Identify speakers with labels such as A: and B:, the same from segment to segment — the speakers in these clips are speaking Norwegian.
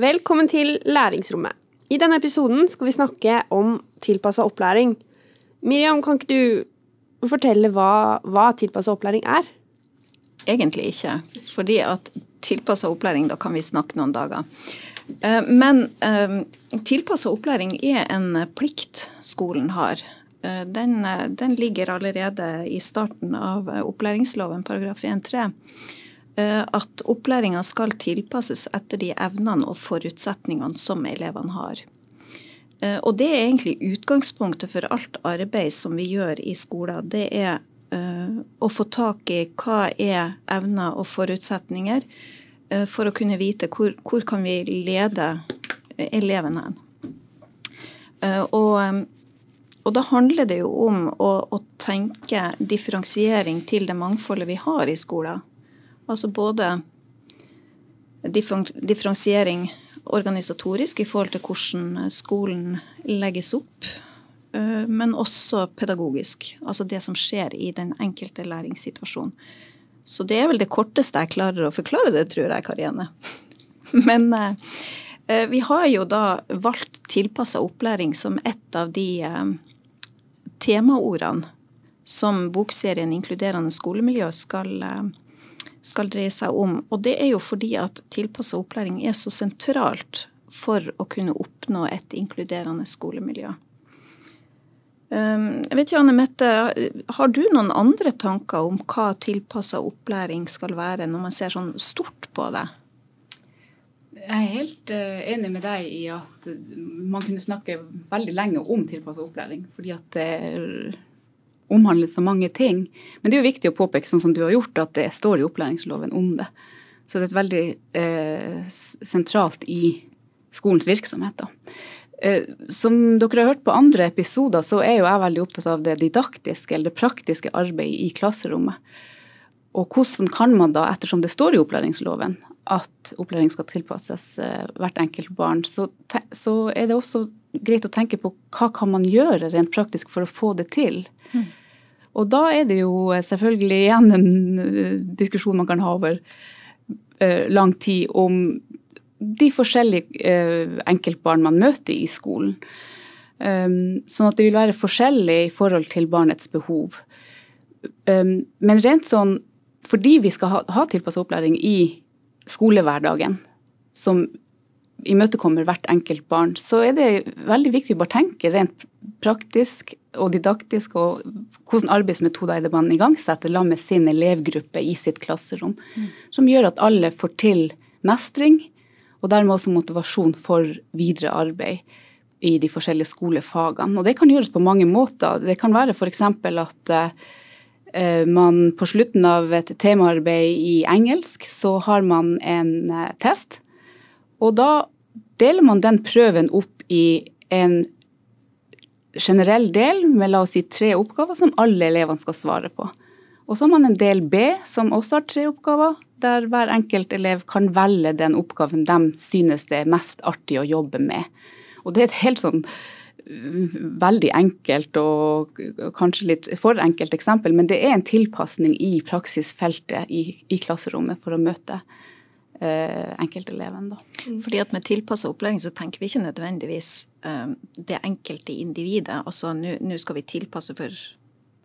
A: Velkommen til Læringsrommet. I denne episoden skal vi snakke om tilpassa opplæring. Miriam, kan ikke du fortelle hva, hva tilpassa opplæring er?
B: Egentlig ikke, fordi at tilpassa opplæring, da kan vi snakke noen dager. Eh, men eh, tilpassa opplæring er en plikt skolen har. Eh, den, den ligger allerede i starten av opplæringsloven, paragraf 1-3 at opplæringa skal tilpasses etter de evnene og forutsetningene som elevene har. Og det er egentlig utgangspunktet for alt arbeid som vi gjør i skolen. Det er å få tak i hva er evner og forutsetninger Eh, for å kunne vite hvor, hvor kan vi lede eleven hen. Eh, og, eh, og, da handler det jo om å, å, tenke differensiering til det mangfoldet vi har i skolen. Altså både differensiering organisatorisk i forhold til hvordan skolen legges opp, men også pedagogisk. Altså det som skjer i den enkelte læringssituasjonen. Så det er vel det korteste jeg klarer å forklare det, tror jeg, Karianne. Men eh, eh, vi har jo da valgt tilpassa opplæring som et av de eh, temaordene som bokserien Inkluderende skolemiljø skal, eh, skal dreie seg om. Og det er jo fordi at tilpassa opplæring er så sentralt for å kunne oppnå et inkluderende skolemiljø. Ehm, jeg vet ikke, Anne Mette, Har du noen andre tanker om hva tilpassa opplæring skal være, når man ser sånn stort på det?
C: Jeg er helt eh, enig med deg i at man kunne snakke veldig lenge om tilpassa opplæring. Fordi at det omhandler så mange ting. Men det er jo viktig å påpeke, sånn som du har gjort, at det står i opplæringsloven om det. Så det er veldig eh, sentralt i skolens virksomhet. da. Eh, som dere har hørt på andre episoder, så er jo jeg veldig opptatt av det didaktiske eller det praktiske arbeidet i klasserommet. Og hvordan kan man da, ettersom det står i opplæringsloven at opplæring skal tilpasses eh, hvert enkelt barn, så, så, er det også greit å tenke på hva kan man gjøre rent praktisk for å få det til. Mm. Og da er det jo selvfølgelig igjen en eh, diskusjon man kan ha over lang tid om de forskjellige eh, enkeltbarn man møter i skolen. Um, sånn at det vil være forskjellig i forhold til barnets behov. Um, men rent sånn fordi vi skal ha, ha tilpassa opplæring i skolehverdagen, som imøtekommer hvert enkelt barn, så er det veldig viktig å bare tenke rent praktisk og didaktisk og hvordan arbeidsmetoder er det man igangsetter sammen med sin elevgruppe i sitt klasserom, mm. som gjør at alle får til mestring, og dermed også motivasjon for videre arbeid i de forskjellige skolefagene. Og det kan gjøres på mange måter. Det kan være f.eks. at eh, man på slutten av et temaarbeid i engelsk, så har man en eh, test. Og da deler man den prøven opp i en generell del med la oss si tre oppgaver som alle elevene skal svare på. Og så har man en del B som også har tre oppgaver, der hver enkelt elev kan velge den oppgaven de synes det er mest artig å jobbe med. Og det er et helt sånn mm, veldig enkelt og kanskje litt for enkelt eksempel, men det er en tilpasning i praksisfeltet i, i klasserommet for å møte enkelteleven. Da.
B: Mm. Fordi at Med tilpassa opplæring så tenker vi ikke nødvendigvis eh, det enkelte individet. Altså nå skal vi tilpasse for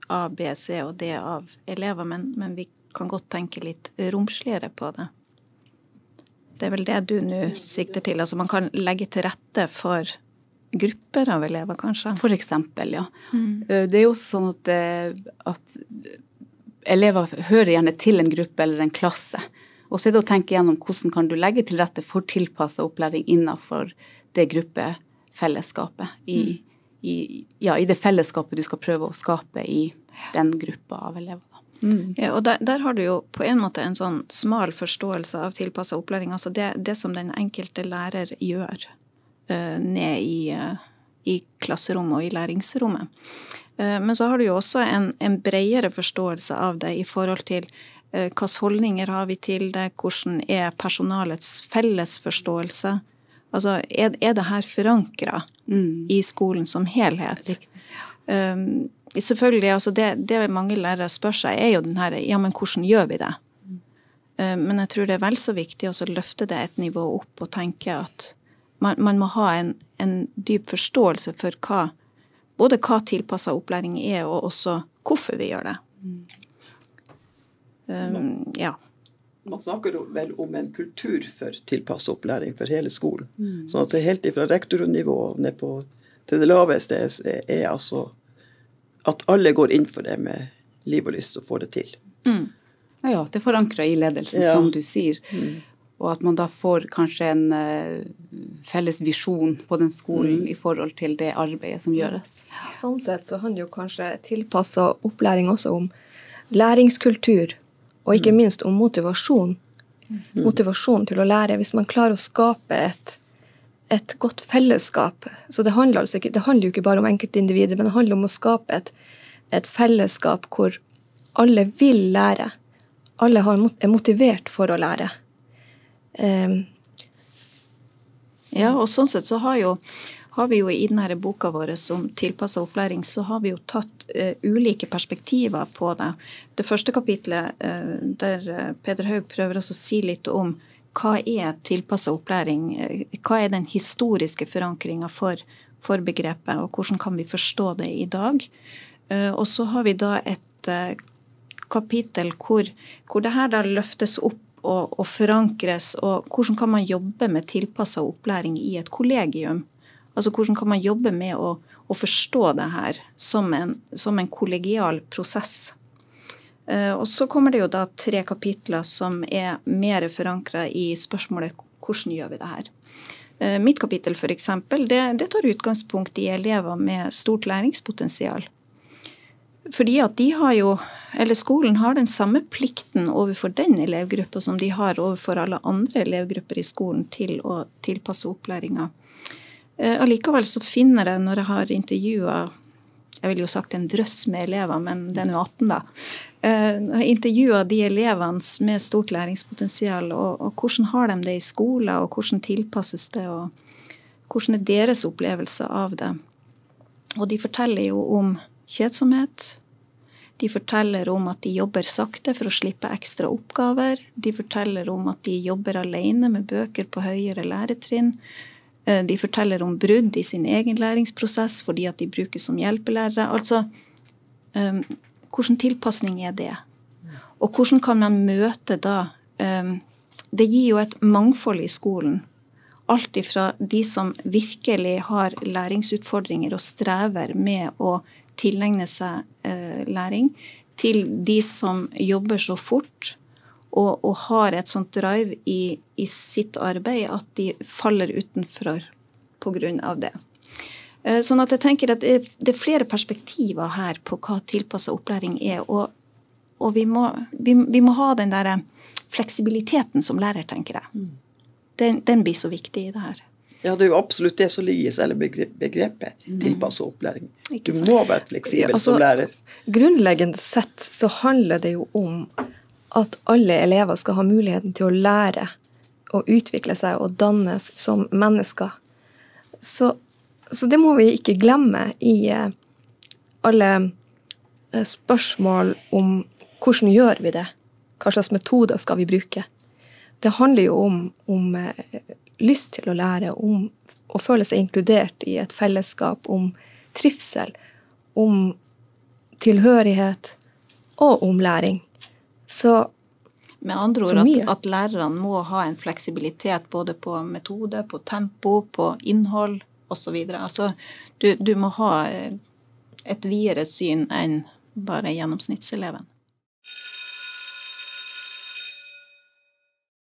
B: A, B, C og D av elever, men, men vi kan godt tenke litt romsligere på det. Det er vel det du nå sikter til? Altså man kan legge til rette for grupper av elever, kanskje?
C: For eksempel, ja. Mm. Eh, det er jo også sånn at, eh, at, elever hører gjerne til en gruppe eller en klasse. Og så er det å tenke gjennom hvordan kan du legge til rette for tilpassa opplæring innenfor det gruppefellesskapet i, mm i, ja, i det fellesskapet du skal prøve å skape i den gruppa av elever.
B: Mm. Ja, og der, der, har du jo på en måte en sånn smal forståelse av tilpassa opplæring. Altså det, det, som den enkelte lærer gjør uh, ned i, uh, i, klasserommet og i læringsrommet. Uh, men så har du jo også en, en bredere forståelse av det i forhold til hvilke holdninger har vi til det, hvordan er personalets felles forståelse Altså, er, er det her forankra mm. i skolen som helhet? Um, selvfølgelig, altså det, det, mange lærere spør seg, er jo den her Ja, men hvordan gjør vi det? Eh, men jeg tror det er vel så viktig å løfte det et nivå opp og tenke at man, man må ha en, en, dyp forståelse for hva både hva tilpassa opplæring er, og også hvorfor vi gjør det. Um, ja.
D: Man snakker vel om en kultur for tilpassa opplæring for hele skolen. Mm. Sånn at det er helt fra rektornivå ned på, til det laveste er, er altså at alle går inn for det med liv og lyst og får det til.
C: Mm. Ja, det er forankra i ledelsen, ja. som du sier. Mm. Og at man da får kanskje en uh, felles visjon på den skolen mm. i forhold til det arbeidet som gjøres.
E: Sånn sett så handler jo kanskje tilpassa opplæring også om læringskultur, og ikke mm. minst om motivasjon. Mm. Motivasjon til å lære. Hvis man klarer å skape et, et godt fellesskap så det handler, altså ikke, det handler jo ikke bare om enkeltindivider, men det handler om å skape et, et fellesskap hvor alle vil lære. Alle er motivert for å lære. Um,
B: ja, og sånn sett så har, jo, har vi jo i denne boka vår som tilpassa opplæring, så har vi jo tatt uh, ulike perspektiver på det. Det første kapitlet, uh, der uh, Peder Haug prøver også å si litt om hva er tilpassa opplæring, hva er den historiske forankringa for, for, begrepet, og hvordan kan vi forstå det i dag. Og så har vi da et kapittel hvor, hvor det her da løftes opp og, og, forankres, og hvordan kan man jobbe med tilpassa opplæring i et kollegium? Altså hvordan kan man jobbe med å, å forstå det her som en, som en kollegial prosess? Uh, og så kommer det jo da tre kapitler som er mer forankra i spørsmålet hvordan gjør vi det her? Uh, mitt kapittel f.eks. Det, det tar utgangspunkt i elever med stort læringspotensial. Fordi at de har jo, eller skolen har den samme plikten overfor den elevgruppa som de har overfor alle andre elevgrupper i skolen til å tilpasse opplæringa. Eh, allikevel så finner jeg, når jeg har intervjua jeg ville jo sagt en drøss med elever, men det er nå 18, da. Jeg har intervjua de elevene med stort læringspotensial, og, og, hvordan har de det i skolen, og hvordan tilpasses det, og hvordan er deres opplevelse av det. Og de forteller jo om kjedsomhet. De forteller om at de jobber sakte for å slippe ekstra oppgaver. De forteller om at de jobber alene med bøker på høyere læretrinn. Eh, de forteller om brudd i sin egen læringsprosess fordi at de brukes som hjelpelærere. Altså, um, hvordan tilpasning er det? Og hvordan kan man møte da um, Det gir jo et mangfold i skolen. Alt ifra de som virkelig har læringsutfordringer og strever med å tilegne seg uh, læring, til de som jobber så fort og, og har et sånt drive i, i, sitt arbeid at de faller utenfor pga. det. Eh, sånn at jeg tenker at det, det, er flere perspektiver her på hva tilpassa opplæring er. Og, og vi, må, vi, vi, må, ha den der fleksibiliteten som lærer, tenker jeg. Mm. Den, den blir så viktig i det her.
D: Ja, det er jo absolutt det som ligger i selve begrepet mm. tilpassa opplæring. Du må være fleksibel ja, altså, som lærer.
E: Grunnleggende sett så handler det jo om at alle elever skal ha muligheten til å lære og utvikle seg og dannes som mennesker. Så, så det må vi ikke glemme i eh, alle eh, spørsmål om hvordan gjør vi det? Hva slags metoder skal vi bruke? Det handler jo om, om eh, lyst til å lære, om å føle seg inkludert i et fellesskap, om trivsel, om tilhørighet og om læring. Så
B: med andre ord at, at, lærerne må ha en fleksibilitet både på metode, på tempo, på innhold osv. Altså, du, du må ha et videre syn enn bare gjennomsnittseleven.